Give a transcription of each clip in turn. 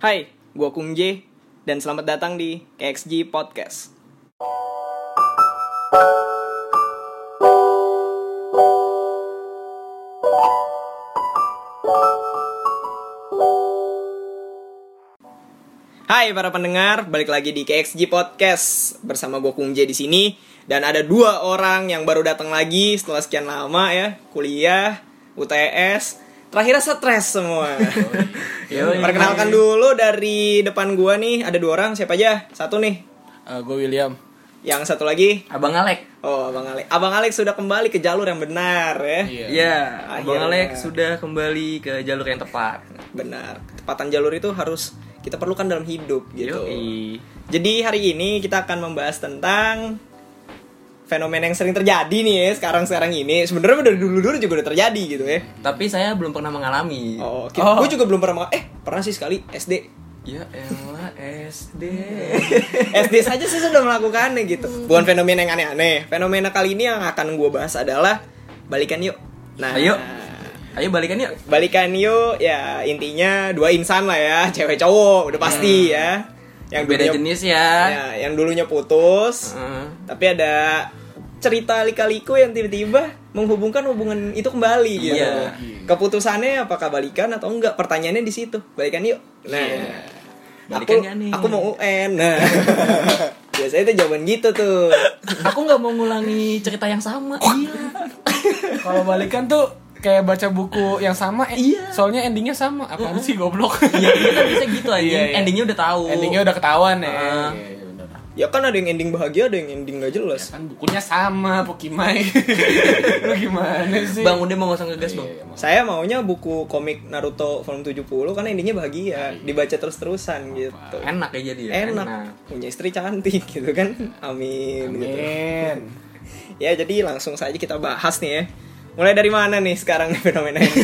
Hai, gua Kung J dan selamat datang di KXG Podcast. Hai para pendengar, balik lagi di KXG Podcast bersama gue Kung J di sini dan ada dua orang yang baru datang lagi setelah sekian lama ya kuliah UTS terakhir stres semua. Perkenalkan dulu dari depan gua nih ada dua orang siapa aja satu nih gue Eh, William. yang satu lagi Abang Alek. oh abang Alex abang Alex sudah kembali ke jalur yang benar ya Iya. Iya, Abang. Alek sudah kembali ke jalur yang tepat. benar ketepatan jalur itu harus kita perlukan dalam hidup gitu Yoi. Jadi hari ini kita akan membahas tentang fenomena yang sering terjadi nih ya sekarang-sekarang ini. Sebenarnya dari dulu-dulu juga udah terjadi gitu ya. Tapi saya belum pernah mengalami. Oh, gue juga belum pernah eh pernah sih sekali SD. Ya elah SD. SD saja sih sudah melakukannya gitu. Bukan fenomena yang aneh-aneh. Fenomena kali ini yang akan gue bahas adalah balikan yuk. Nah, Ayo. Ayo balikan yuk. balikan yuk ya intinya dua insan lah ya, cewek cowok udah pasti ya. Yang Beda dulunya- jenis ya. Ya, yang dulunya putus. Heeh. tapi ada cerita lika-liku yang tiba-tiba menghubungkan hubungan itu kembali gitu. Iya. Keputusannya apakah balikan atau enggak? Pertanyaannya di situ. Balikan yuk. Nah, Balikan aku, nggak nih? aku mau UN. Nah, biasanya itu jawaban gitu tuh. Aku nggak mau ngulangi cerita yang sama. Iya. Kalau balikan tuh kayak baca buku yang sama, eh, Iya. soalnya endingnya sama. Apaan sih goblok? Iya, dia kan bisa gitu aja. Iya, iya. Endingnya udah tahu. endingnya udah ketahuan ya. Ah. Iya, iya. Ya kan ada yang ending bahagia, ada yang ending gak jelas. Kan bukunya sama, Pokimai. Lu gimana sih? Bang udah mau usah ngegas, Bang. Iya, iya, maksud- Saya maunya buku komik Naruto volume 70 karena endingnya bahagia, dibaca terus-terusan gitu. Enak ya jadi ya. Enak. Punya istri cantik gitu kan. Amin. gitu. Amin. Ya jadi langsung saja kita bahas nih ya. Mulai dari mana nih sekarang nih fenomena ini?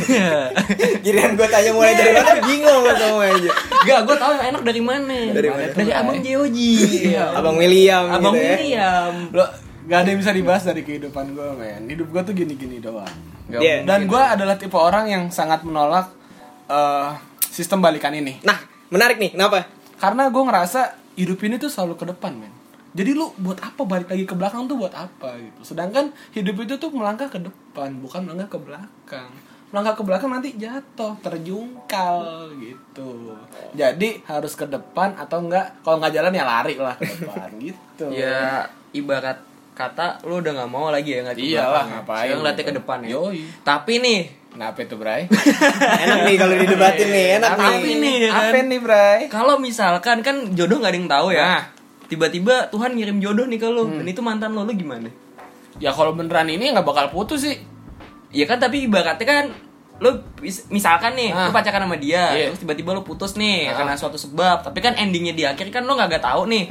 Giliran gue tanya mulai dari mana bingung lo semua aja. Gak, gue tau yang enak dari mana. Dari mana? Dari Abang Joji. Abang William Abang gitu ya. William. Lo gak ada yang bisa dibahas dari kehidupan gue, men. Hidup gue tuh gini-gini doang. Gak Iya. Dan gue adalah tipe orang yang sangat menolak eh, sistem balikan ini. Nah, menarik nih. Kenapa? Karena gue ngerasa hidup ini tuh selalu ke depan, men. Jadi lu buat apa balik lagi ke belakang tuh buat apa gitu. Sedangkan hidup itu tuh melangkah ke depan, bukan melangkah ke belakang. Melangkah ke belakang nanti jatuh, terjungkal gitu. Jadi harus ke depan atau enggak kalau nggak jalan ya lari lah ke depan gitu. Ya ibarat kata lu udah nggak mau lagi ya ngeliat ke Iyalah, belakang. ngapain Sekarang gitu. ke depan ya. Yoi. Tapi nih, Kenapa itu, Bray? Enak nih kalau didebatin nih, enak Tapi nih. nih ya kan. Apa nih, Bray? Kalau misalkan kan jodoh nggak ada yang tahu ya. Nah. Tiba-tiba Tuhan ngirim jodoh nih ke lu. Dan itu mantan lo, lu gimana? Ya kalau beneran ini nggak bakal putus sih. Ya kan tapi ibaratnya kan mis- misalkan nih Ah. lu pacaran sama dia Iya. terus tiba-tiba lu putus nih Ah. karena suatu sebab tapi kan endingnya di akhir kan lu nggak gak tahu nih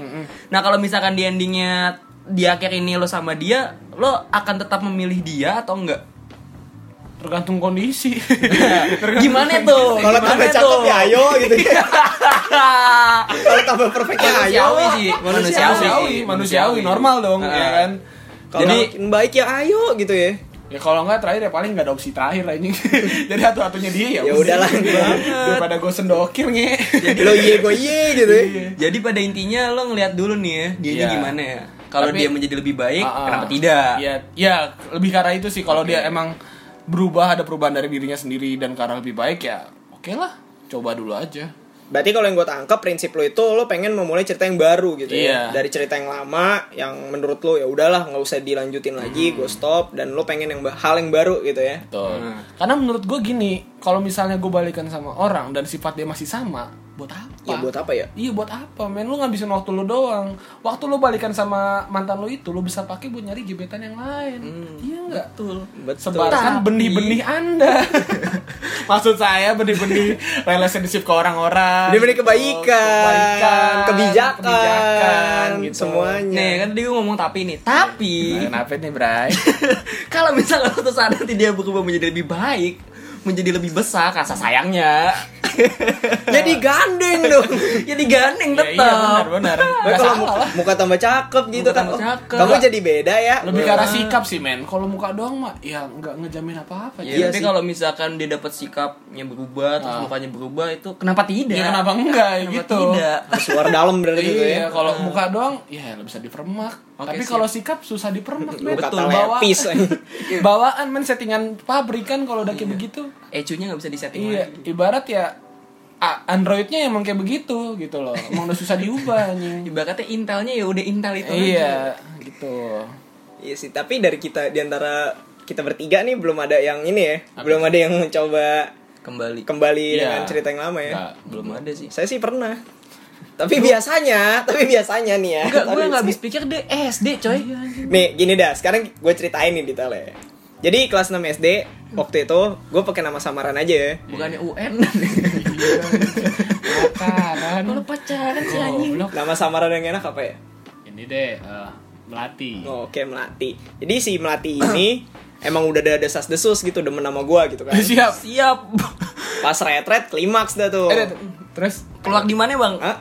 nah kalau misalkan di endingnya di akhir ini lo sama dia lo akan tetap memilih dia atau enggak Tergantung kondisi. gimana tuh Kalau tambah cakep ya ayo gitu ya. Kalau tambah perfect ya ayo. manusiawi sih manusiawi manusiawi, manusiawi, normal dong, Ah. ya kan? Kalau Jadi- makin baik ya ayo gitu ya. Ya kalau nggak terakhir ya paling nggak ada opsi terakhir lah ini. Jadi satu-satunya dia ya. Ya udah. udahlah. Daripada gue sendokir nge. Lo iye gue iye gitu ya. Iya. jadi pada intinya lo ngelihat dulu nih ya dia Iya. gimana ya kalau dia menjadi lebih baik ah. kenapa tidak Ya, ya lebih arah itu sih. Kalau dia emang berubah ada perubahan dari dirinya sendiri dan arah lebih baik ya, oke lah. Coba dulu aja. Berarti kalau yang gue tangkap prinsip lo itu lo pengen memulai cerita yang baru gitu ya. Iya. Dari cerita yang lama yang menurut lo ya udahlah nggak usah dilanjutin lagi, gue stop dan lo pengen yang hal yang baru gitu ya. Betul. Hmm. Karena menurut gue gini, kalau misalnya gue balikan sama orang dan sifat dia masih sama, buat apa? Ya buat apa ya? Iya buat apa men lu ngabisin waktu lu doang Waktu lu balikan sama mantan lu itu Lu bisa pakai buat nyari gebetan yang lain Iya nggak? betul Betul. Sebarkan benih-benih anda Maksud saya benih-benih relationship ke orang-orang Benih-benih gitu. kebaikan, kebijakan, kebijakan, gitu. semuanya. nih kan tadi gue ngomong tapi nih tapi Nah, Kenapa nih Bray? kalau misalnya suatu saat nanti dia berubah menjadi lebih baik menjadi lebih besar rasa sayangnya. Jadi gandeng dong. ya digandeng Ya, tetap. iya benar benar. Kalau muka, muka tambah cakep gitu Muka kan. tambah oh, cakep. Kamu jadi beda ya. Lebih ke arah sikap sih men. Kalau muka doang mah ya nggak ngejamin apa-apa. Ya, Iya tapi kalau misalkan dia dapat sikapnya berubah, terus Ah. mukanya berubah itu kenapa tidak? Ya kenapa enggak Kenapa gitu. tidak? Suara dalam berarti gitu ya. Iya, kalau muka doang ya bisa dipermak. Oke, Tapi kalau sikap susah dipermak. Kata Betul, bawa- lepis. Bawaan men settingan pabrik kan kalau udah kayak begitu. ECU-nya nggak bisa disetting Iya, lagi. ibarat ya Androidnya emang kayak begitu gitu loh. Emang udah susah diubah anjing. Ibaratnya Intelnya ya udah Intel itu aja. Iya, gitu. Iya sih, tapi dari kita di antara kita bertiga nih belum ada yang ini ya, belum ada yang mencoba Kembali. kembali Iya. dengan cerita yang lama ya. Nggak. Belum ada sih. Saya sih pernah. Tapi biasanya, tapi biasanya nih ya. Enggak, gue nggak habis pikir deh SD coy. Nih, gini dah. Sekarang gue ceritain nih detailnya. Jadi kelas 6 SD waktu itu gue pakai nama samaran aja ya. Bukannya UN. Pacaran. Kalau pacaran sih anjing. Nama samaran yang enak apa ya? Ini deh eh, melati. Oh, Oke, Melati. Jadi si Melati ini emang udah ada desas-desus gitu demen nama gue gitu kan. Siap. Siap. Pas retret klimaks dah tuh. Eh, terus Keluar di mana, Bang? Hah?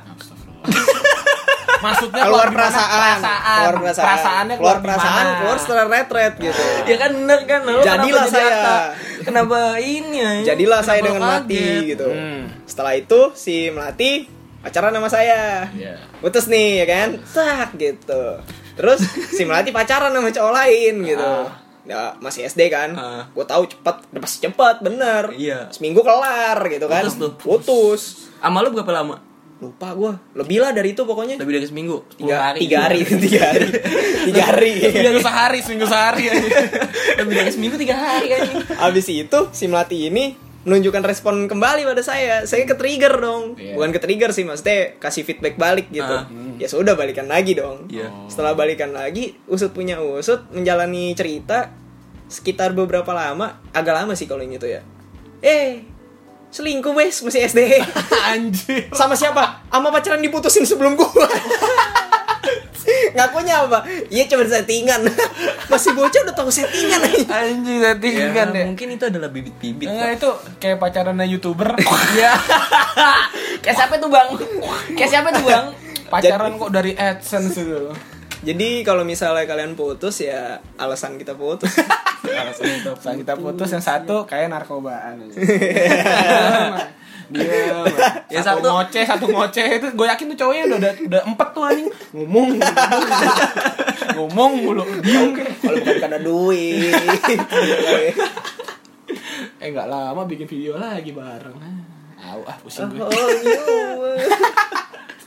maksudnya keluar gimana? perasaan, keluar perasaan, Perasaannya keluar keluar perasaan, keluar setelah retret gitu. Ya kan bener kan Lu Jadilah kenapa jadi saya. Atta? Kenapa ini ya? Jadilah saya Kenapa dengan lo Melati kaget? gitu. Hmm. Setelah itu si Melati pacaran sama saya. Iya. Putus nih ya kan? Tak gitu. Terus si Melati pacaran sama cowok lain gitu. Ya, masih SD kan, Ah. gue tahu cepet, udah pasti cepet, bener. Iya. Seminggu kelar gitu kan. Putus tuh. Putus. Sama lu berapa lama? Lupa gue, lebih lah dari itu pokoknya. Lebih dari seminggu. Tiga, tiga hari, tiga hari, tiga hari. Seminggu sehari, seminggu sehari aja. Lebih dari seminggu tiga hari anjing. Abis itu si Melati ini menunjukkan respon kembali pada saya. Saya ke trigger dong. Iya. Bukan ke trigger sih, maksudnya kasih feedback balik gitu. Ah. Ya sudah balikan lagi dong. Iya. Setelah balikan lagi, usut punya usut menjalani cerita sekitar beberapa lama, agak lama sih kalau yang itu ya. Eh, selingkuh wes masih SD. Anjir. Sama siapa? Sama pacaran diputusin sebelum gua. Ngakunya apa? Iya cuma settingan. Masih bocah udah tahu settingan aja. Anjing Ya, settingan deh. mungkin itu adalah bibit-bibit. Enggak itu kayak pacarannya youtuber Ya. Kayak siapa tuh, Bang? Kayak siapa tuh, Bang? Pacaran kok dari AdSense itu Jadi kalau misalnya kalian putus ya alasan kita putus. Alasan itu Saat kita putus yang satu kayak narkobaan Dia Ya, satu, satu- ngoceh, satu ngoceh itu gue yakin tuh cowoknya udah udah, udah empat tuh anjing ngomong ngomong mulu diem kalau bukan karena duit. eh nggak lama bikin video lagi bareng Au ah pusing gue oh, iya.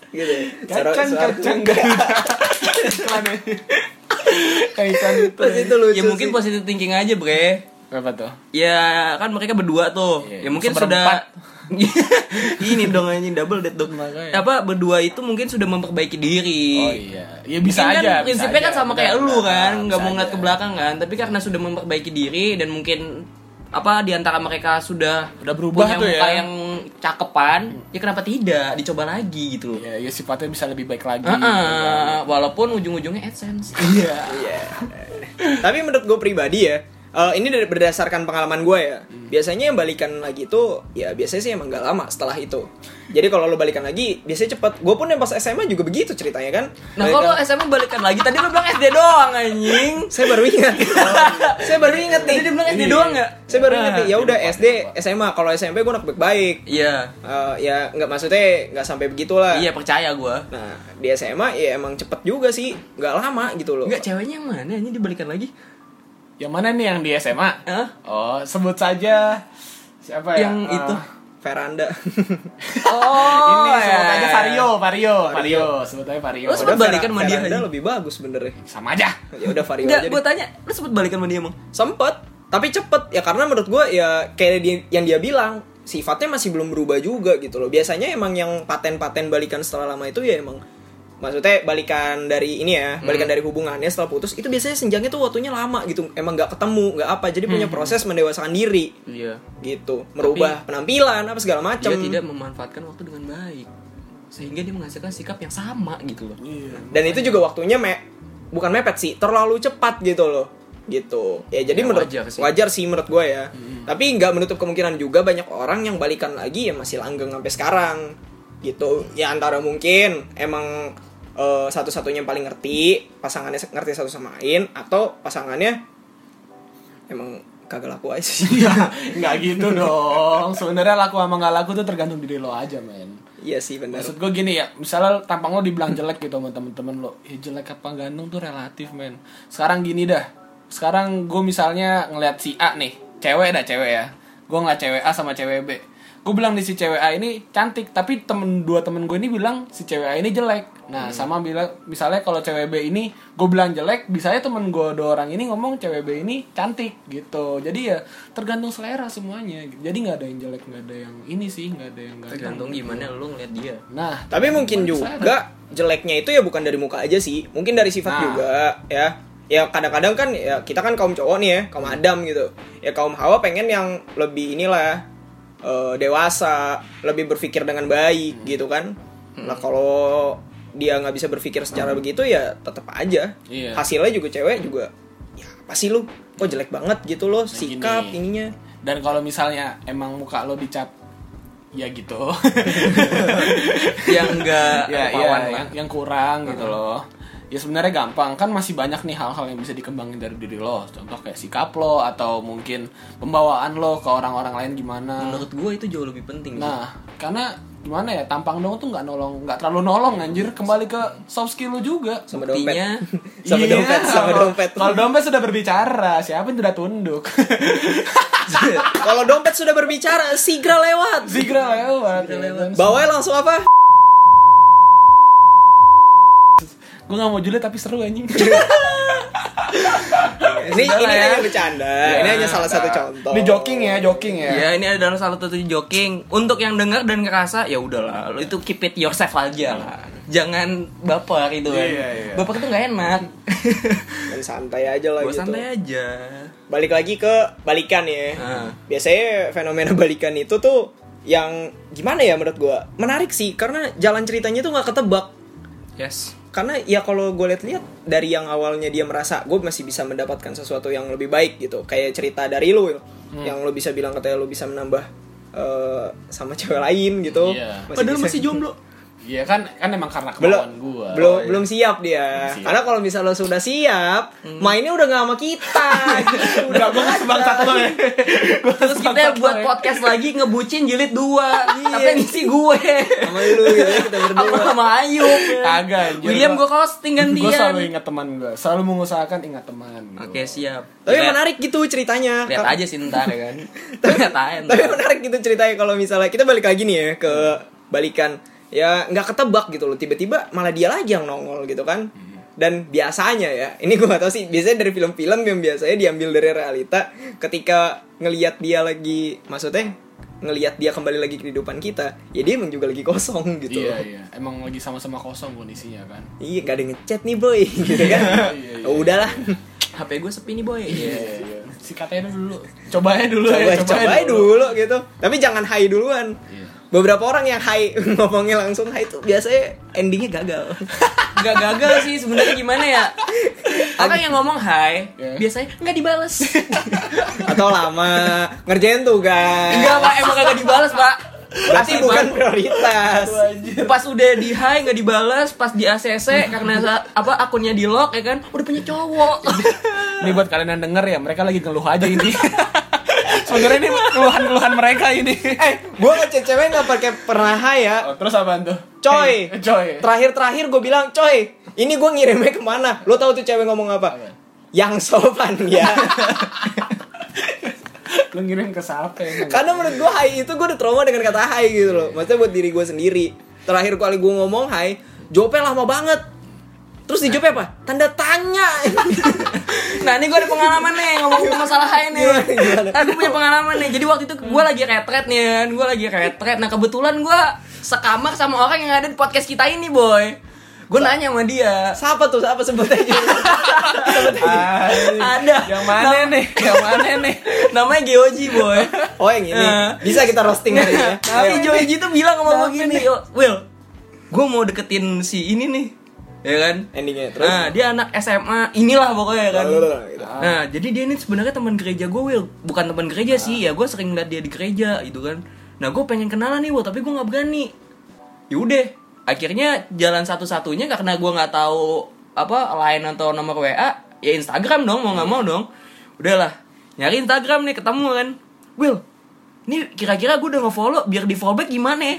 gitu. ya. Kacang kacang iklan iklan itu Pas itu lucu Ya mungkin sih. positive thinking aja, Bre. Apa tuh Ya kan mereka berdua tuh. Iya, ya mungkin seperempat. sudah ini dong anjing double date dong. Makanya. Apa berdua itu mungkin sudah memperbaiki diri. oh iya ya bisa Mungkin aja kan bisa prinsipnya kan aja. sama kayak lu kan, nggak mau ngeliat aja. ke belakang kan, tapi karena sudah memperbaiki diri dan mungkin apa di antara mereka sudah Udah berubah punya tuh muka ya. yang cakepan, ya kenapa tidak dicoba lagi gitu loh. ya, ya sifatnya bisa lebih baik lagi Heeh, walaupun ujung-ujungnya AdSense. iya Iya. Tapi menurut gue pribadi ya, eh, ini dari berdasarkan pengalaman gue ya. Biasanya yang balikan lagi itu, ya biasanya sih emang gak lama setelah itu. Jadi kalau lo balikan lagi, biasanya cepet. Gue pun yang pas SMA juga begitu ceritanya kan. Nah kalau SMA balikan lagi, tadi lu bilang SD doang anjing. saya baru ingat. saya baru ingat nih. Tadi dia bilang SD doang nggak? Saya baru ingat nih. Ya udah SD, SMA. Kalau SMP gue anak baik-baik. Iya, Eh, ya nggak maksudnya nggak sampai begitulah. iya percaya gua. Nah di SMA ya emang cepet juga sih, nggak lama gitu loh. Enggak ceweknya yang mana anjing dibalikan lagi? Yang mana nih yang di SMA Hah? oh sebut saja siapa ya Yang Eh, itu. Veranda. Oh, ini sebut ya. aja Vario Vario Vario sebut aja Vario Lu sempet Udah, balikan sama dia Veranda aja? lebih bagus benernya. sama aja Ya udah Vario Enggak, aja. gua deh. tanya, lu sempet balikan sama dia emang? Sempet, tapi cepet ya karena menurut gue ya kayak dia, yang dia bilang sifatnya masih belum berubah juga gitu loh. Biasanya emang yang paten-paten balikan setelah lama itu ya emang maksudnya balikan dari ini ya, balikan dari hubungannya setelah putus itu biasanya senjangnya tuh waktunya lama gitu. Emang nggak ketemu, nggak apa. Jadi punya proses mendewasakan diri Iya. gitu, merubah penampilan apa segala macam. Dia tidak memanfaatkan waktu dengan baik. Sehingga dia menghasilkan sikap yang sama gitu loh. Dan itu juga waktunya me bukan mepet sih, terlalu cepat gitu loh. gitu ya jadi Ya, menurut wajar sih. wajar sih menurut gue ya tapi nggak menutup kemungkinan juga banyak orang yang balikan lagi ya masih langgeng sampai sekarang gitu ya antara mungkin emang eh, satu-satunya yang paling ngerti pasangannya ngerti satu sama lain atau pasangannya emang kagak laku aja sih Iya, nggak gitu dong. Sebenarnya laku sama nggak laku tuh tergantung diri lo aja, men. iya sih benar Maksud gue gini ya, misalnya tampang lo dibilang jelek gitu sama temen-temen lo, ya jelek apa ganteng tuh relatif, men. Sekarang gini dah, sekarang gue misalnya ngeliat si A nih, cewek dah cewek ya, gue ngeliat cewek A sama cewek B, gue bilang di si cewek A ini cantik, tapi temen dua temen gue ini bilang si cewek A ini jelek. Nah, sama bilang misalnya kalau cewek B ini gue bilang jelek, bisanya temen gue dua orang ini ngomong cewek B ini cantik gitu. Jadi ya tergantung selera semuanya. Jadi nggak ada yang jelek, nggak ada yang ini sih, nggak ada yang ganteng. tergantung gimana lu ngeliat dia Nah, Tapi mungkin juga jeleknya itu ya bukan dari muka aja sih, mungkin dari sifat Nah. juga ya. Ya kadang-kadang kan ya kita kan kaum cowok nih ya, kaum Adam gitu. Ya kaum Hawa pengen yang lebih inilah eh, dewasa, lebih berpikir dengan baik gitu kan. Nah kalau dia nggak bisa berpikir secara begitu ya tetap aja. Iya. Hasilnya juga cewek juga ya apa sih lu kok jelek banget gitu loh sikap gini. ininya. Dan kalau misalnya emang muka lo dicap ya gitu. yang enggak ya, ya lah. yang, yang kurang gitu loh. Ya sebenarnya gampang kan masih banyak nih hal-hal yang bisa dikembangin dari diri lo. Contoh kayak sikap lo atau mungkin pembawaan lo ke orang-orang lain gimana. menurut gue itu jauh lebih penting sih. Nah, karena gimana ya tampang dong tuh nggak nolong, nggak terlalu nolong anjir. Kembali ke soft skill lo juga. Sama Buktinya, dompet. sama Iya, dompet, sama kalau- dompet. Kalau dompet sudah berbicara, siapa yang tidak tunduk? Kalau dompet sudah berbicara, Sigra lewat. Zigra lewat. ya kan? Bawanya langsung apa? Gue gak mau julid tapi seru anjing. ini ini ya. hanya bercanda. ini hanya salah satu contoh. Ini joking ya, joking ya. ya ini adalah salah satu joking. Untuk yang dengar dan ngerasa, ya udahlah, lo itu keep it yourself aja lah. Jangan baper itu kan. Iya, iya. Baper itu nggak enak. Dan santai aja lah Gue gitu. santai aja. Balik lagi ke balikan ya. Ah. Biasanya fenomena balikan itu tuh yang gimana ya menurut gua? Menarik sih karena jalan ceritanya tuh nggak ketebak. Yes. Karena ya kalau gue lihat-lihat dari yang awalnya dia merasa gue masih bisa mendapatkan sesuatu yang lebih baik gitu. Kayak cerita dari lu Will. Hmm. yang lu bisa bilang katanya lu bisa menambah eh, sama cewek lain gitu. Iya. Padahal bisa- masih jomblo. Iya kan, kan emang karena belum kemauan gua. belum Oh, iya. belum siap dia siap. karena kalau misalnya lo sudah siap mainnya udah nggak sama kita Udah gue gak sebangsat lo ya. Gua Terus kita buat ya. podcast lagi ngebucin jilid dua. Tapi yang isi gue. sama lu gitu ya kita Apa berdua sama Ayub. Kagak anjir. William gue costing Gue selalu gantian. ingat teman gue. Selalu mengusahakan ingat teman. gitu. Oke siap. tapi Lihat- menarik gitu ceritanya Lihat aja sih ntar ya kan. Tapi ntar. menarik gitu ceritanya kalau misalnya kita balik lagi nih ya ke balikan ya nggak ketebak gitu loh tiba-tiba malah dia lagi yang nongol gitu kan dan biasanya ya ini gue gak tahu sih biasanya dari film-film yang biasanya diambil dari realita ketika ngelihat dia lagi maksudnya ngelihat dia kembali lagi ke kehidupan kita ya dia emang juga lagi kosong gitu Iya iya. Emang lagi sama-sama kosong kondisinya kan. iya gak ada ngechat nih boy gitu kan Iya, iya. Oh, udahlah HP gue sepi nih boy. Iya iya. Sikatnya dulu. Cobain dulu coba ya. coba dulu gitu tapi jangan hai duluan Iya. beberapa orang yang hai ngomongnya langsung hai itu biasanya endingnya gagal Gak gagal sih sebenarnya gimana ya? Orang yang ngomong hai, Ya. biasanya nggak dibales. atau lama ngerjain tugas Enggak pak, emang kagak dibales pak. Berarti bukan prioritas Pas udah di hai nggak dibales, pas di ACC karena apa akunnya di lock ya kan, udah punya cowok. Ini buat kalian yang denger ya, mereka lagi ngeluh aja ini. Sebenarnya ini keluhan-keluhan mereka ini. eh gue ngechat cewek nggak pakai pernah hai ya Oh, terus apaan tuh? coy Eh, coy. terakhir terakhir gue bilang coy ini gue ngirimnya ke mana lo tahu tuh cewek ngomong apa yang sopan ya Lu ngirim ke siapa ya? Karena menurut gue hai itu gue udah trauma dengan kata hai gitu loh. Maksudnya buat diri gue sendiri. Terakhir kali gue ngomong hai, jawabnya lama banget. Terus dijawabnya apa? Tanda tanya. Nah ini gue ada pengalaman nih ngomongin masalah hai nih. Gimana? Aku punya pengalaman nih. Jadi waktu itu gue lagi retret nih gue lagi retret. Nah kebetulan gue sekamar sama orang yang ada di podcast kita ini boy. Gue nanya sama dia. Siapa tuh? Siapa sebut aja? Ada. Yang mana nih? Yang mana nih? Namanya Geoji boy. Oh yang ini. Eh. Bisa kita roasting hari ini ya. Tapi Ayo. Geoji tuh bilang sama gue gini, "Yo, Will, gue mau deketin si ini nih. ya kan endingnya terus nah dia anak SMA inilah pokoknya kan Lalu, gitu. nah jadi dia ini sebenarnya teman gereja gue Will bukan teman gereja sih ya gue sering liat dia di gereja gitu kan nah gue pengen kenalan nih Will tapi gue nggak berani yaudah akhirnya jalan satu-satunya karena gue nggak tahu apa lain atau nomor WA ya Instagram dong mau nggak mau dong. Udahlah nyari Instagram nih ketemu kan. Will ini kira-kira gue udah nge-follow biar di follow back gimana ya?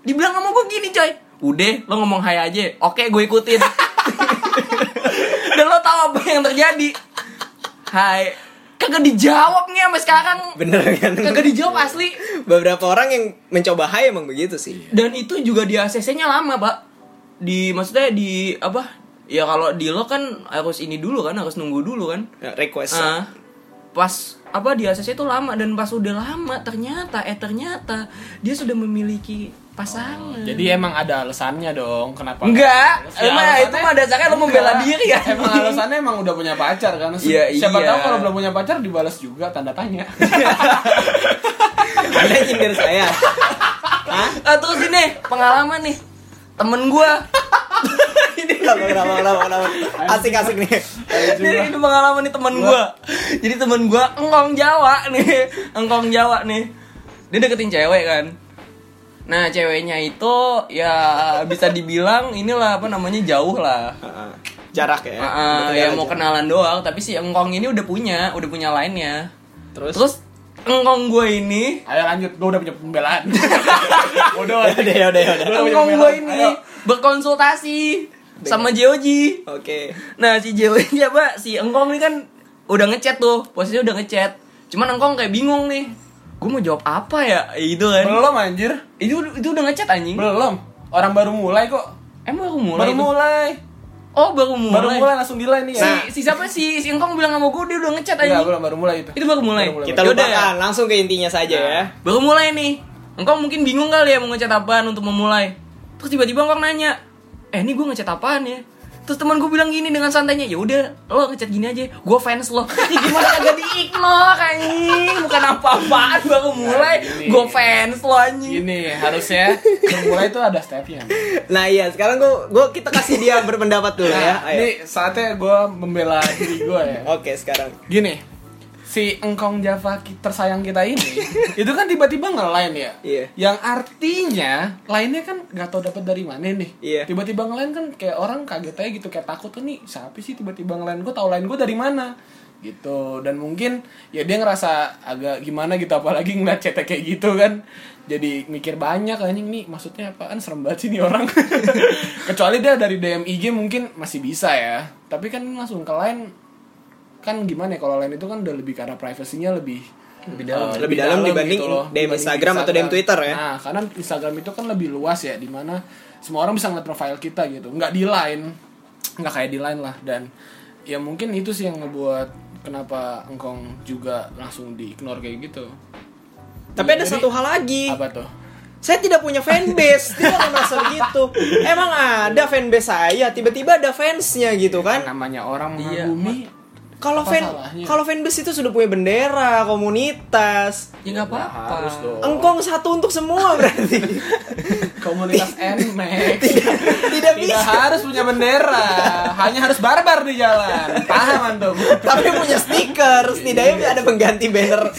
Dibilang sama gue gini coy. Udah lo ngomong hai aja. Oke gue ikutin. Dan lo tau apa yang terjadi. Hai kagak dijawab nih sampai sekarang. Bener kan? Kagak dijawab asli. Beberapa orang yang mencoba hai emang begitu sih. Dan itu juga di ACC-nya lama pak. Di maksudnya di apa? Ya kalau di lo kan harus ini dulu kan harus nunggu dulu kan. Ya, request. Ah, pas apa di ACC itu lama. Dan pas udah lama ternyata eh ternyata dia sudah memiliki pasangan Jadi emang ada alasannya dong kenapa? enggak Ya, emang alasannya- itu mah dasarnya lo membela Enggak. diri ya Emang alasannya emang udah punya pacar kan. Si- Iya, Siapa iya. tahu kalau belum punya pacar dibalas juga tanda tanya. anda nyindir saya Hah? ah, terus ini pengalaman nih temen gua ini kenapa kenapa kenapa kenapa asik asik nih Ini, ini pengalaman nih temen gua. Jadi temen gua engkong Jawa nih, engkong Jawa nih. Dia deketin cewek kan. Nah, ceweknya itu ya bisa dibilang inilah apa namanya jauh lah. Heeh. jarak ya ah, Betul ya aja. mau kenalan doang, tapi si engkong ini udah punya, udah punya lainnya. terus Terus engkong gue ini, Ayo lanjut, gue udah punya pembelaan. udah, ya udah ya udah ya udah engkong gue ini Ayo. berkonsultasi sama Joji. oke Nah si Joji apa si Engkong ini kan udah ngechat tuh posisinya udah ngechat cuman Engkong kayak bingung nih gue mau jawab apa ya itu kan Belum anjir. itu itu udah ngechat anjing Belum. Orang baru mulai kok. emang baru mulai baru tuh? mulai. oh baru mulai Baru mulai langsung di line nih si ya. si siapa si si Engkong bilang sama gue dia udah ngechat Enggak, anjing belum baru mulai itu. itu baru mulai, Baru mulai. kita lupakan ya. langsung ke intinya saja ya baru mulai nih Engkong mungkin bingung kali ya mau ngechat apaan untuk memulai terus tiba-tiba Engkong nanya eh ini gue ngechat apaan ya terus teman gue bilang gini dengan santainya ya udah lo ngechat gini aja gue fans lo Ih, gimana kagak diignore anjing bukan apa-apaan baru mulai gini. gue fans lo anjing Gini, harusnya mulai itu ada stepnya. nah iya sekarang gua gua kita kasih dia berpendapat dulu ya Nah, ayo ini saatnya gue membela diri gue ya. oke sekarang Gini, si engkong Java tersayang kita ini, itu kan tiba-tiba nge-line ya. Iya. Yang artinya, lainnya kan nggak tahu dapat dari mana nih. Iya. Tiba-tiba nge-line kan kayak orang kaget aja gitu, kayak takut tuh nih, siapa sih tiba-tiba nge-line gue, tahu line gue dari mana? gitu dan mungkin ya dia ngerasa agak gimana gitu apalagi ngeliat chatnya kayak gitu kan jadi mikir banyak anjing nih maksudnya apaan serem banget sih nih orang kecuali dia dari DM IG mungkin masih bisa ya tapi kan langsung ke line kan gimana ya kalau lain itu kan udah lebih karena privasinya lebih Lebih dalam. eh, Lebih dalam dibanding DM dibanding Instagram atau DM Twitter ya. Nah, karena Instagram itu kan lebih luas ya, di mana semua orang bisa ngeliat profile kita gitu, nggak di line, nggak kayak di line lah. Dan ya mungkin itu sih yang ngebuat kenapa engkong juga langsung di ignore kayak gitu. tapi ada Jadi- satu hal lagi Apa tuh? saya tidak punya fanbase tidak akan merasa begitu emang ada fanbase saya tiba-tiba ada fansnya gitu kan Namanya orang Iya, mengagumi. Kalau fan kalau fanbase itu sudah punya bendera komunitas. Ya nggak apa-apa. Harus dong. engkong satu untuk semua berarti. Komunitas NMAX. Tidak tidak bisa. harus punya bendera, hanya harus barbar di jalan. Paham antum? tapi punya stiker setidaknya ada pengganti banner.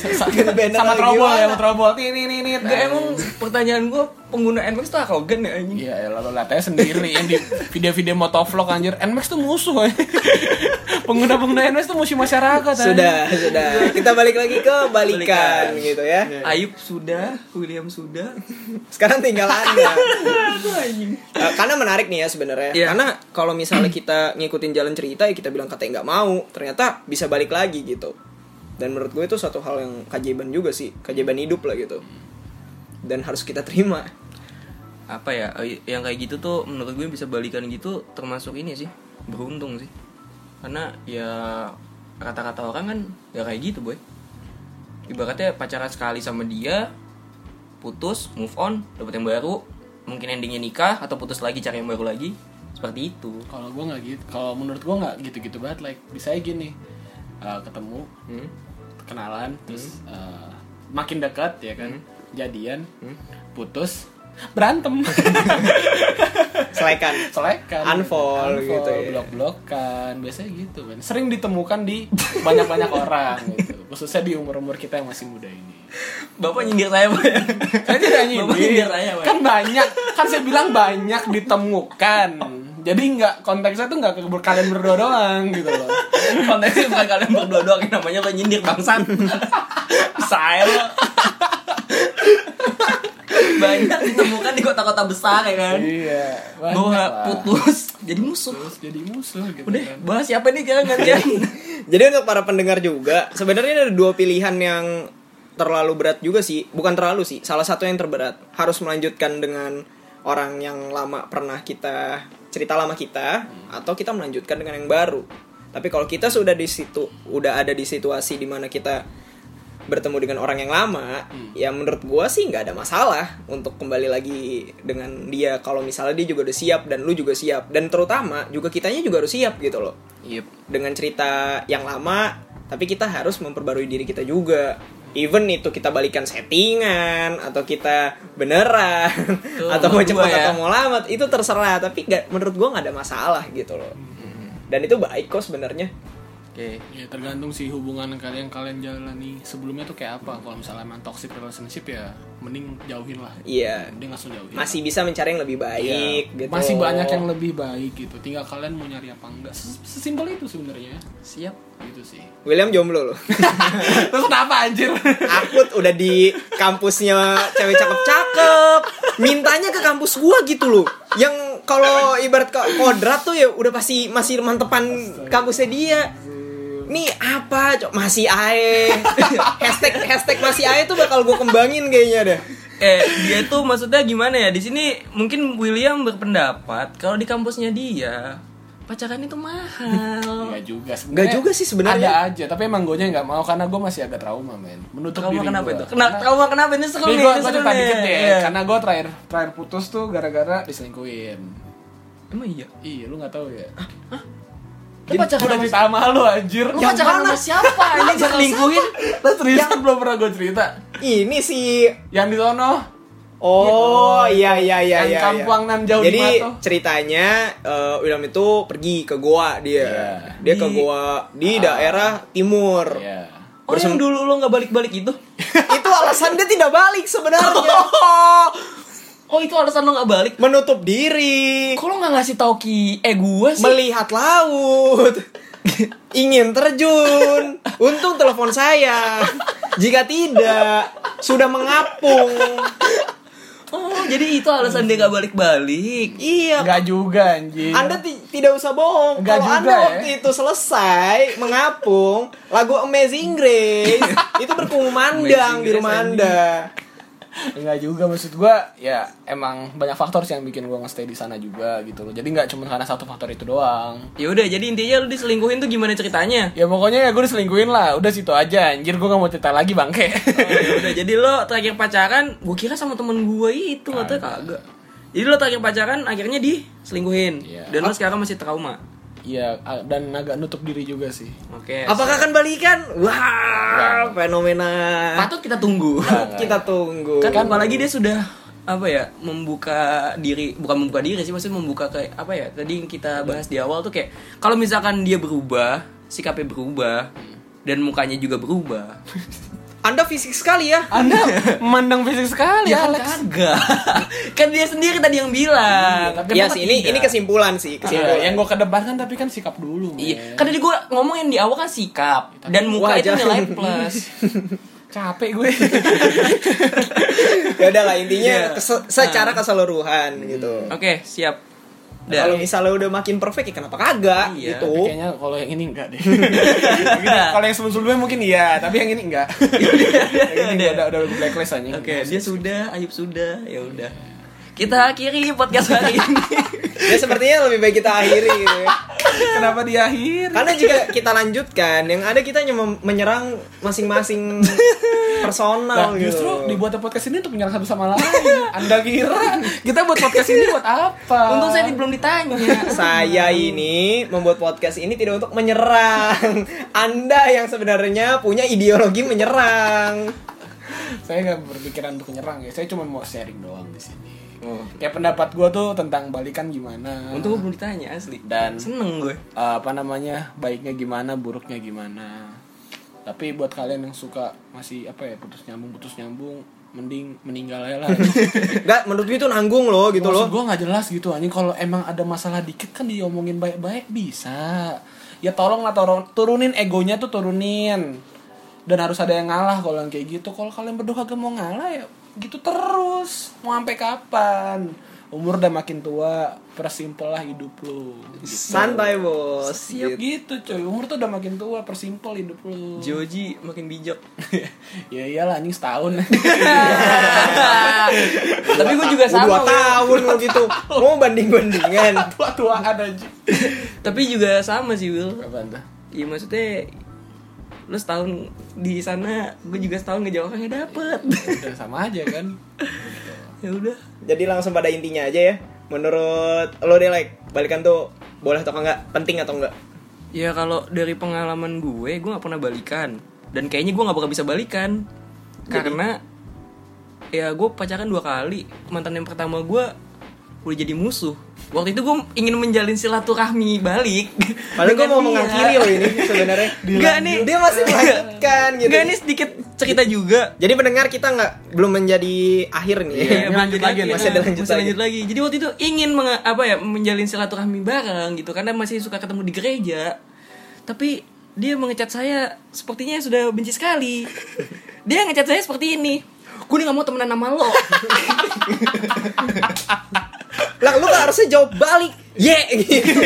Banner sama trobol ya, trobol. Ini ini ini. Emang pertanyaan gue pengguna NMAX tuh arogan ya anjing Iya, ya lo lihat aja sendiri yang di video-video motovlog anjir. Nmax tuh musuh. ya. Pengguna-pengguna Nmax tuh musuh masyarakat. anjir. sudah sudah kita balik lagi ke balikan Balikan. gitu ya Ayub sudah William sudah sekarang tinggal anda Eh, karena menarik nih ya sebenarnya Iya. karena kalau misalnya kita ngikutin jalan cerita ya kita bilang katanya nggak mau ternyata bisa balik lagi gitu dan menurut gue itu satu hal yang keajaiban juga sih keajaiban hidup lah gitu dan harus kita terima. Apa ya eh, yang kayak gitu tuh menurut gue bisa balikan gitu termasuk ini sih beruntung sih. Karena ya kata-kata orang kan ya kayak gitu boy. Ibaratnya pacaran sekali sama dia putus move on dapet yang baru mungkin endingnya nikah atau putus lagi cari yang baru lagi seperti itu. Kalau gue nggak gitu, kalau menurut gue nggak gitu-gitu banget. Like bisa aja gini, eh, ketemu, hmm? kenalan, terus eh, makin dekat ya kan, jadian, putus, berantem. selek-selekan. selekan Unfollow gitu ya. blok blokan biasanya gitu kan sering ditemukan di banyak banyak orang gitu khususnya di umur umur kita yang masih muda ini Bapak nyindir saya, Pak. ya? saya tidak Bapak nyindir nyindir saya, Pak. kan banyak kan saya bilang banyak ditemukan jadi nggak konteksnya tuh nggak ke kalian berdua doang gitu loh Konteksnya bukan kalian berdua doang namanya lo nyindir bangsat. saya lo. Banyak ditemukan di kota-kota besar ya kan. iya Bahwa putus jadi musuh. terus jadi musuh gitu Udah, kan. bahas siapa nih jangan gantian. Jadi untuk para pendengar juga, sebenarnya ada dua pilihan yang terlalu berat juga sih. Bukan terlalu sih, salah satu yang terberat. Harus melanjutkan dengan orang yang lama pernah kita cerita lama kita atau kita melanjutkan dengan yang baru. Tapi kalau kita sudah di situ, udah ada di situasi di mana kita bertemu dengan orang yang lama, ya menurut gua sih nggak ada masalah untuk kembali lagi dengan dia. Kalau misalnya dia juga udah siap dan lu juga siap. Dan terutama juga kitanya juga harus siap gitu loh. Yep. dengan cerita yang lama tapi kita harus memperbarui diri kita juga. Even itu kita balikan settingan atau kita beneran Tuh, atau mau cepat ya. atau mau lambat itu terserah. Tapi nggak menurut gua nggak ada masalah gitu loh. Dan itu baik kok sebenarnya Oke. Ya tergantung sih hubungan kalian kalian jalani sebelumnya tuh kayak apa. Kalau misalnya emang toxic relationship ya mending jauhin lah. iya Mending langsung jauhin. masih bisa mencari yang lebih baik Iya, gitu Masih banyak yang lebih baik gitu. Tinggal kalian mau nyari apa enggak. Ses- Sesimpel itu sebenarnya. Siap. Gitu sih. William jomblo loh Terus kenapa anjir? Akut udah di kampusnya cewek cakep-cakep mintanya ke kampus gua gitu loh yang kalau ibarat ke kodrat tuh ya udah pasti masih mantepan kampusnya dia nih apa cok masih ae hashtag hashtag masih ae tuh bakal gue kembangin kayaknya deh Eh, dia tuh maksudnya gimana ya? Di sini mungkin William berpendapat kalau di kampusnya dia pacaran itu mahal. Enggak juga sebenarnya. Nggak juga sih sebenarnya. Ada aja, tapi emang gue nggak mau karena gue masih agak trauma, men. Menutup Trauma diri kenapa gua. itu? Kena trauma kenapa ini seru Nih gue cerita dikit deh, Iya. karena gue terakhir terakhir putus tuh gara-gara diselingkuhin. Emang iya. Iya, lu nggak tahu ya? Lu pacaran sama cerita sama lu anjir. Lu pacaran sama siapa? Ini selingkuhin. Lu serius belum pernah gue cerita? ini sih Yang di sono Oh iya iya iya Yang iya. kampung iya. nan jauh di Jadi ceritanya eh, William itu pergi ke goa dia. Iya. Dia ke Di- goa di daerah timur. Iya. Oh, yang dulu lo nggak balik-balik itu? itu alasan dia tidak balik sebenarnya. Oh, itu alasan lo nggak balik? Menutup diri, Kok lo nggak ngasih tau ki? Eh, gue sih. melihat laut. Ingin terjun. Untung telepon saya. Jika tidak, sudah mengapung. Oh, jadi itu alasan dia nggak balik-balik. Iya, Enggak juga anjir. Anda ti- tidak usah bohong. Enggak Kalau juga Anda ya. waktu itu selesai mengapung lagu Amazing Grace, itu berkumandang di rumah Anda. Enggak juga maksud gua ya emang banyak faktor sih yang bikin gua nge-stay di sana juga gitu loh. Jadi nggak cuma karena satu faktor itu doang. Ya udah, jadi intinya lo diselingkuhin tuh gimana ceritanya? Ya pokoknya ya gue diselingkuhin lah, udah situ aja anjir gue gak mau cerita lagi bangke Oh, ya udah, jadi lo terakhir pacaran, gue kira sama temen gue itu katanya kagak. Jadi lo terakhir pacaran akhirnya diselingkuhin. Iya. Dan lo sekarang masih trauma. Iya dan agak nutup diri juga sih Oke. Apakah akan balikan? Wah, fenomena. patut kita tunggu? Kita tunggu. kan apalagi dia sudah apa ya membuka diri bukan membuka diri sih maksudnya membuka kayak apa ya tadi yang kita bahas di awal tuh kayak kalau misalkan dia berubah sikapnya berubah dan mukanya juga berubah Anda fisik sekali ya. Anda memandang fisik sekali ya kan Alex kagak kan dia sendiri tadi yang bilang tapi Iya kenapa sih, ini tidak? ini kesimpulan sih, Iya, kesimpulan. yang gue kedepankan tapi kan sikap dulu Iya, kan tadi gue ngomongin di awal kan sikap dan muka itu nilai plus. capek gue ya udah lah intinya Iya. kese- secara keseluruhan gitu. Oke, siap. Kalau Udah. misalnya udah makin perfect ya kenapa kagak Iya, gitu. Kayaknya kalau yang ini enggak deh Mungkin kalau yang sebelum-sebelumnya mungkin iya tapi yang ini enggak yang ini udah udah blacklist aja Oke, dia sudah, Ayub sudah, ya udah. Kita akhiri podcast hari ini. Ya sepertinya lebih baik kita akhiri gitu ya. kenapa di akhir Karena jika kita lanjutkan, yang ada kita hanya menyerang masing-masing personal Nah, gitu. justru dibuat podcast ini untuk menyerang satu sama lain. Anda kira kita buat podcast ini buat apa? Untung saya belum ditanya. Saya ini membuat podcast ini tidak untuk menyerang. Anda yang sebenarnya punya ideologi menyerang. saya nggak berpikiran untuk menyerang ya. Saya cuma mau sharing doang di sini. Oh. Kayak pendapat gue tuh tentang balikan gimana. Untuk gue belum ditanya asli. Dan- seneng gue. Eh, apa namanya baiknya gimana buruknya gimana tapi buat kalian yang suka masih apa ya putus nyambung putus nyambung mending meninggal aja lah Enggak, menurut gue itu nanggung loh gitu loh. gue nggak jelas gitu anjing kalau emang ada masalah dikit kan diomongin baik-baik bisa ya tolong lah tolong turunin egonya tuh turunin dan harus ada yang ngalah kalau yang kayak gitu kalau kalian berdua kagak mau ngalah ya gitu terus mau sampai kapan umur udah makin tua persimpel lah hidup lu gitu. Santai, Bos. Siap Gitu. gitu coy Umur tuh udah makin tua Persimpel hidup lu Joji makin bijak. Ya iyalah anjing setahun Tapi gue juga sama. dua tahun lo gitu. Mau banding-bandingan. Tua-tuaan anjing Tapi juga sama sih Will. Apaan tuh? Iya maksudnya lu setahun di sana, gue juga setahun ngejawab nggak dapet. Ya, sama aja kan ya udah. Jadi langsung pada intinya aja ya. Menurut lo deh like, balikan tuh boleh atau enggak? Penting atau enggak? Ya kalau dari pengalaman gue, gue nggak pernah balikan. Dan kayaknya gue nggak bakal bisa balikan. Karena ya gue pacaran dua kali. Mantan yang pertama gue udah jadi musuh. Waktu itu gue ingin menjalin silaturahmi balik. Padahal gue mau dia. mengakhiri loh ini sebenarnya. Enggak nih. Dia masih melanjutkan gitu. Enggak ini sedikit cerita juga. Jadi pendengar kita nggak belum menjadi akhir nih. Iya, Iya, ini lanjut lagi, nah, masih ada lanjut masih lagi. lanjut lagi. Jadi waktu itu ingin menga- apa ya menjalin silaturahmi bareng gitu karena masih suka ketemu di gereja. Tapi dia mengecat saya sepertinya sudah benci sekali. Dia ngecat saya seperti ini. Gue nih gak mau temenan sama lo. Lah lu gak harusnya jawab balik. Ye gitu.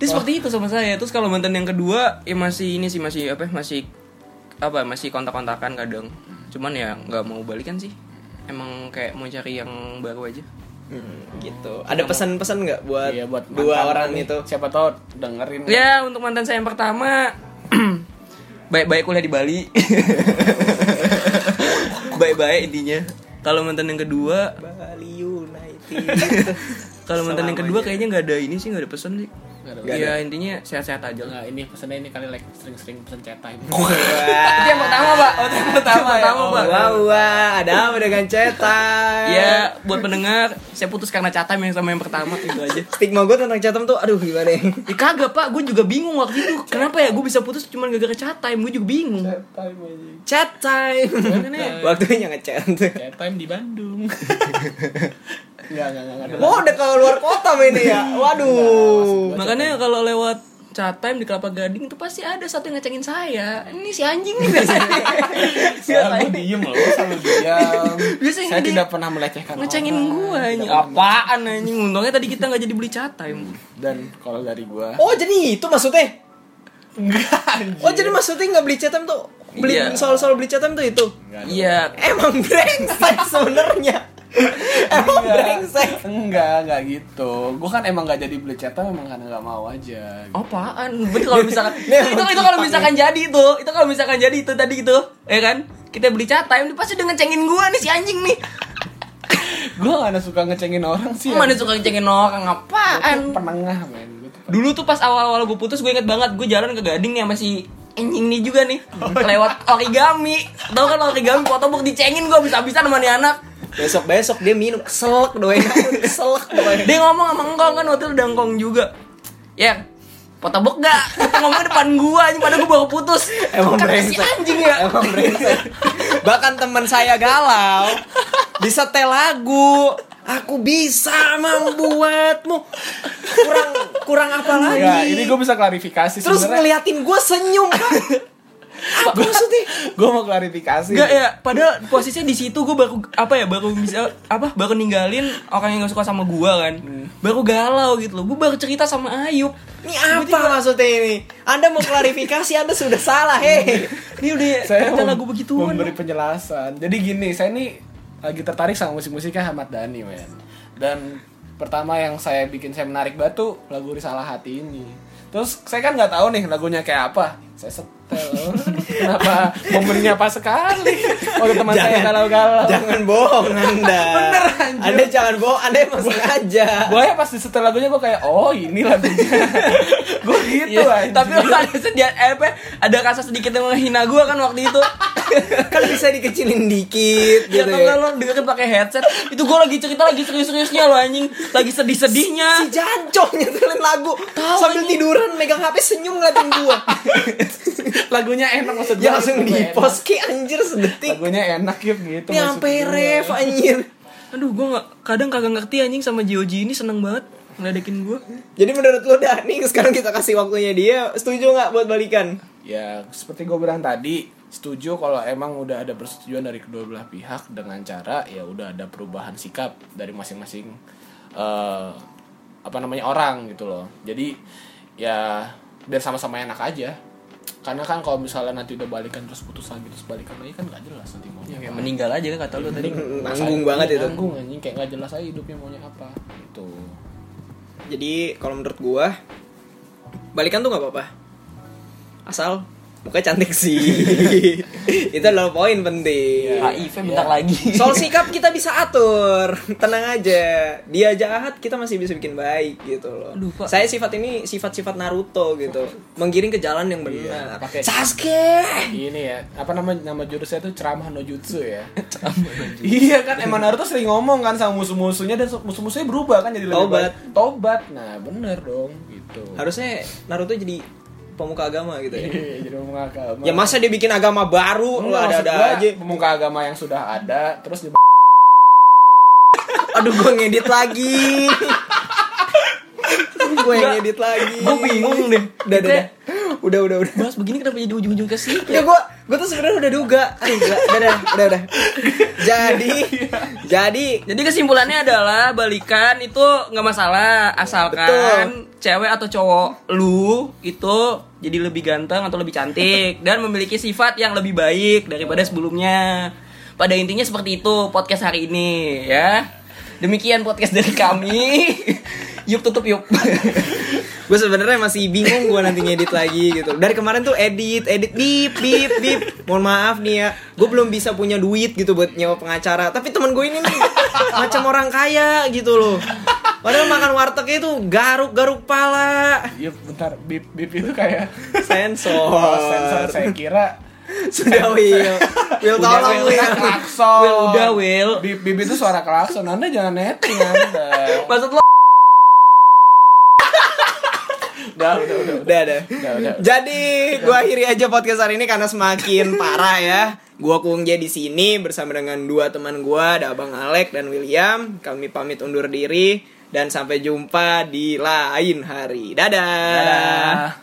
Dia seperti itu sama saya. Terus kalau mantan yang kedua ya masih ini sih masih apa masih apa masih kontak-kontakan kadang. Cuman ya nggak mau balikan sih. Emang kayak mau cari yang baru aja. Hmm, gitu. Ada pesan-pesan nggak buat, Iya buat dua orang nih. itu? Siapa tau dengerin Ya untuk mantan saya yang pertama baik-baik kuliah di Bali. baik-baik intinya. Kalau mantan yang kedua, Bali United. kalau mantan yang kedua kayaknya nggak ada ini sih nggak ada pesan sih. Nggak ada Nggak Ya intinya sehat-sehat aja lah. Nah ini pesannya ini kali like sering-sering pesen cetai. Itu yang pertama, Pak. Oh, yang pertama, pertama, ya? Pak. Wah, wah, ada apa dengan cetak? Ya, buat pendengar, saya putus karena catam yang sama yang pertama itu aja. Stigma gue tentang catam tuh, aduh gimana ya? Ya kagak pak, gue juga bingung waktu itu Kenapa ya gue bisa putus cuma gara-gara chat time Gue juga bingung Cetai anjing Chat time. Waktunya ngechat. Cetai di Bandung Enggak, enggak, enggak, enggak. Oh, udah ke luar kota mainnya ya. Waduh. Makanya kalau lewat chat time di Kelapa Gading itu pasti ada satu yang ngecengin saya Ini si anjing nih biasanya Selalu diem loh, selalu diam. Biasanya Saya tidak pernah melecehkan Ngecengin orang. ini Tidak Apaan anjing Untungnya tadi kita gak jadi beli chat time Dan kalau dari gua Oh, jadi itu maksudnya? Enggak. Oh, jadi maksudnya nggak beli chat time tuh? Beli Iya. soal-soal beli chat time tuh itu? Iya Emang brengsek sebenarnya. Emang Enggak, brengsek. enggak, enggak gitu. Gua kan emang gak jadi beli cetak memang karena gak mau aja. gitu. Apaan? Berarti kalau misalkan Ini itu, itu kalau misalkan jadi itu, itu kalau misalkan jadi itu tadi itu, ya kan? Kita beli time, dia pasti udah ngecengin gua nih si anjing nih. Gua gak suka ngecengin orang sih. Mana suka ngecengin orang apaan? penengah men. Dulu tuh pas awal-awal gue putus gue inget banget gue jalan ke Gading nih sama si anjing nih juga nih lewat origami tau kan origami fotobook dicengin gue bisa-bisa sama nih anak Besok besok dia minum selek doang. selek doang. dia ngomong sama engkong kan waktu itu udah engkong juga ya fotobook gak itu ngomongnya depan gue anjing padahal gue baru putus Emang Kata si brengsek. anjing ya Emang brengsek. Bahkan teman saya galau disetel lagu. Aku bisa membuatmu kurang kurang apa lagi? Enggak, ini gue bisa klarifikasi Terus sebenarnya. ngeliatin gue senyum kan? Apa maksudnya? Gue mau klarifikasi. Enggak ya, padahal posisinya di situ gue baru apa ya, baru bisa apa, baru ninggalin orang yang gak suka sama gua kan. Baru galau gitu loh. Gue baru cerita sama Ayub. Ini apa maksudnya ini? Anda mau klarifikasi, Anda sudah salah, hei. Ini udah Saya kita mem- lagu begituan. memberi penjelasan. Jadi gini, saya ini lagi tertarik sama musik-musiknya Ahmad Dhani, men. Dan pertama yang saya bikin saya menarik batu lagu Risalah Hati ini. Terus saya kan nggak tahu nih lagunya kayak apa. Saya setel. Kenapa momennya pas sekali? Waktu teman saya galau-galau. Jangan bohong Anda. Bener, anjir. Anda jangan bohong, Anda emang sengaja. Gue ya pas disetel lagunya gue kayak oh ini lagunya. gue gitu anjir. tapi lo ada sedih, eh, apa, ada rasa sedikit yang menghina gue kan waktu itu. Kan bisa dikecilin dikit Ya gitu kalau ya. lo dengerin pakai headset, itu gue lagi cerita lagi serius-seriusnya lo anjing, lagi sedih-sedihnya. Si Jancok nyetelin lagu sambil tiduran megang HP senyum ngeliatin gua. lagunya enak maksud ya gua, langsung di post ki anjir sedetik. lagunya enak ya gitu Ini sampai ref anjir. Aduh, gue nggak kadang kagak ngerti anjing sama Joji ini seneng banget ngeledekin gue. Jadi menurut lu dah nih sekarang kita kasih waktunya dia setuju nggak buat balikan? ya seperti gue bilang tadi setuju kalau emang udah ada persetujuan dari kedua belah pihak dengan cara ya udah ada perubahan sikap dari masing-masing eh, apa namanya orang gitu loh jadi ya biar sama-sama enak aja karena kan kalau misalnya nanti udah balikan terus putus lagi terus balikan lagi kan gak jelas nanti maunya Kayak apa. meninggal aja kan kata lu tadi. Nanggung banget itu. nanggung anjing kayak gak jelas aja hidupnya maunya apa gitu Jadi kalau menurut gua balikan tuh nggak apa-apa. Asal mukanya cantik sih. Itu adalah poin penting. HIV bentar lagi. Soal sikap kita bisa atur, tenang aja. Dia jahat kita masih bisa bikin baik gitu loh. Pak. Saya sifat ini sifat-sifat Naruto gitu, menggiring ke jalan yang benar. Iya, pakai- Sasuke. ini ya apa nama nama jurusnya tuh ceramah no jutsu ya iya kan emang Naruto sering ngomong kan sama musuh-musuhnya dan musuh-musuhnya berubah kan jadi lebih Tobat. baik. tobat nah bener dong gitu Harusnya Naruto jadi pemuka agama gitu ya. Iya, jadi ngomong agama Ya masa dia bikin agama baru, lu ada-ada aja. pemuka agama yang sudah ada terus di Aduh gue ngedit lagi. gue ngedit lagi. Gue bingung deh. Udah, udah, udah. Udah, udah. Bahas begini kenapa jadi ujung-ujung ke situ? Ya gue, gue tuh sebenarnya udah duga. Aduh, gila. udah, udah, udah, udah. Jadi, jadi Jadi kesimpulannya adalah balikan itu nggak masalah asalkan cewek atau cowok lu itu jadi lebih ganteng atau lebih cantik dan memiliki sifat yang lebih baik daripada sebelumnya. Pada intinya seperti itu podcast hari ini ya. Demikian podcast dari kami. yuk tutup yuk. gue sebenarnya masih bingung gue nanti ngedit lagi gitu. Dari kemarin tuh edit, edit, bip, bip, bip. Mohon maaf nih ya, gue belum bisa punya duit gitu buat nyewa pengacara. Tapi temen gue ini nih macam orang kaya gitu loh. Padahal makan warteg itu garuk-garuk pala. Iya bentar bip bip itu kayak Sensor. oh, sensor saya kira Sudah Will. Will tolong Will, Will. klakson. Will, udah, Will. Bip bip itu suara klakson. Anda jangan netting Anda. Maksud lo udah, udah, udah. Udah, udah. Udah, udah. Jadi gua akhiri aja podcast hari ini karena semakin parah ya. Gua Kungje di sini bersama dengan dua teman gua, ada Abang Alek dan William. Kami pamit undur diri dan sampai jumpa di lain hari. Dadah. Dadah.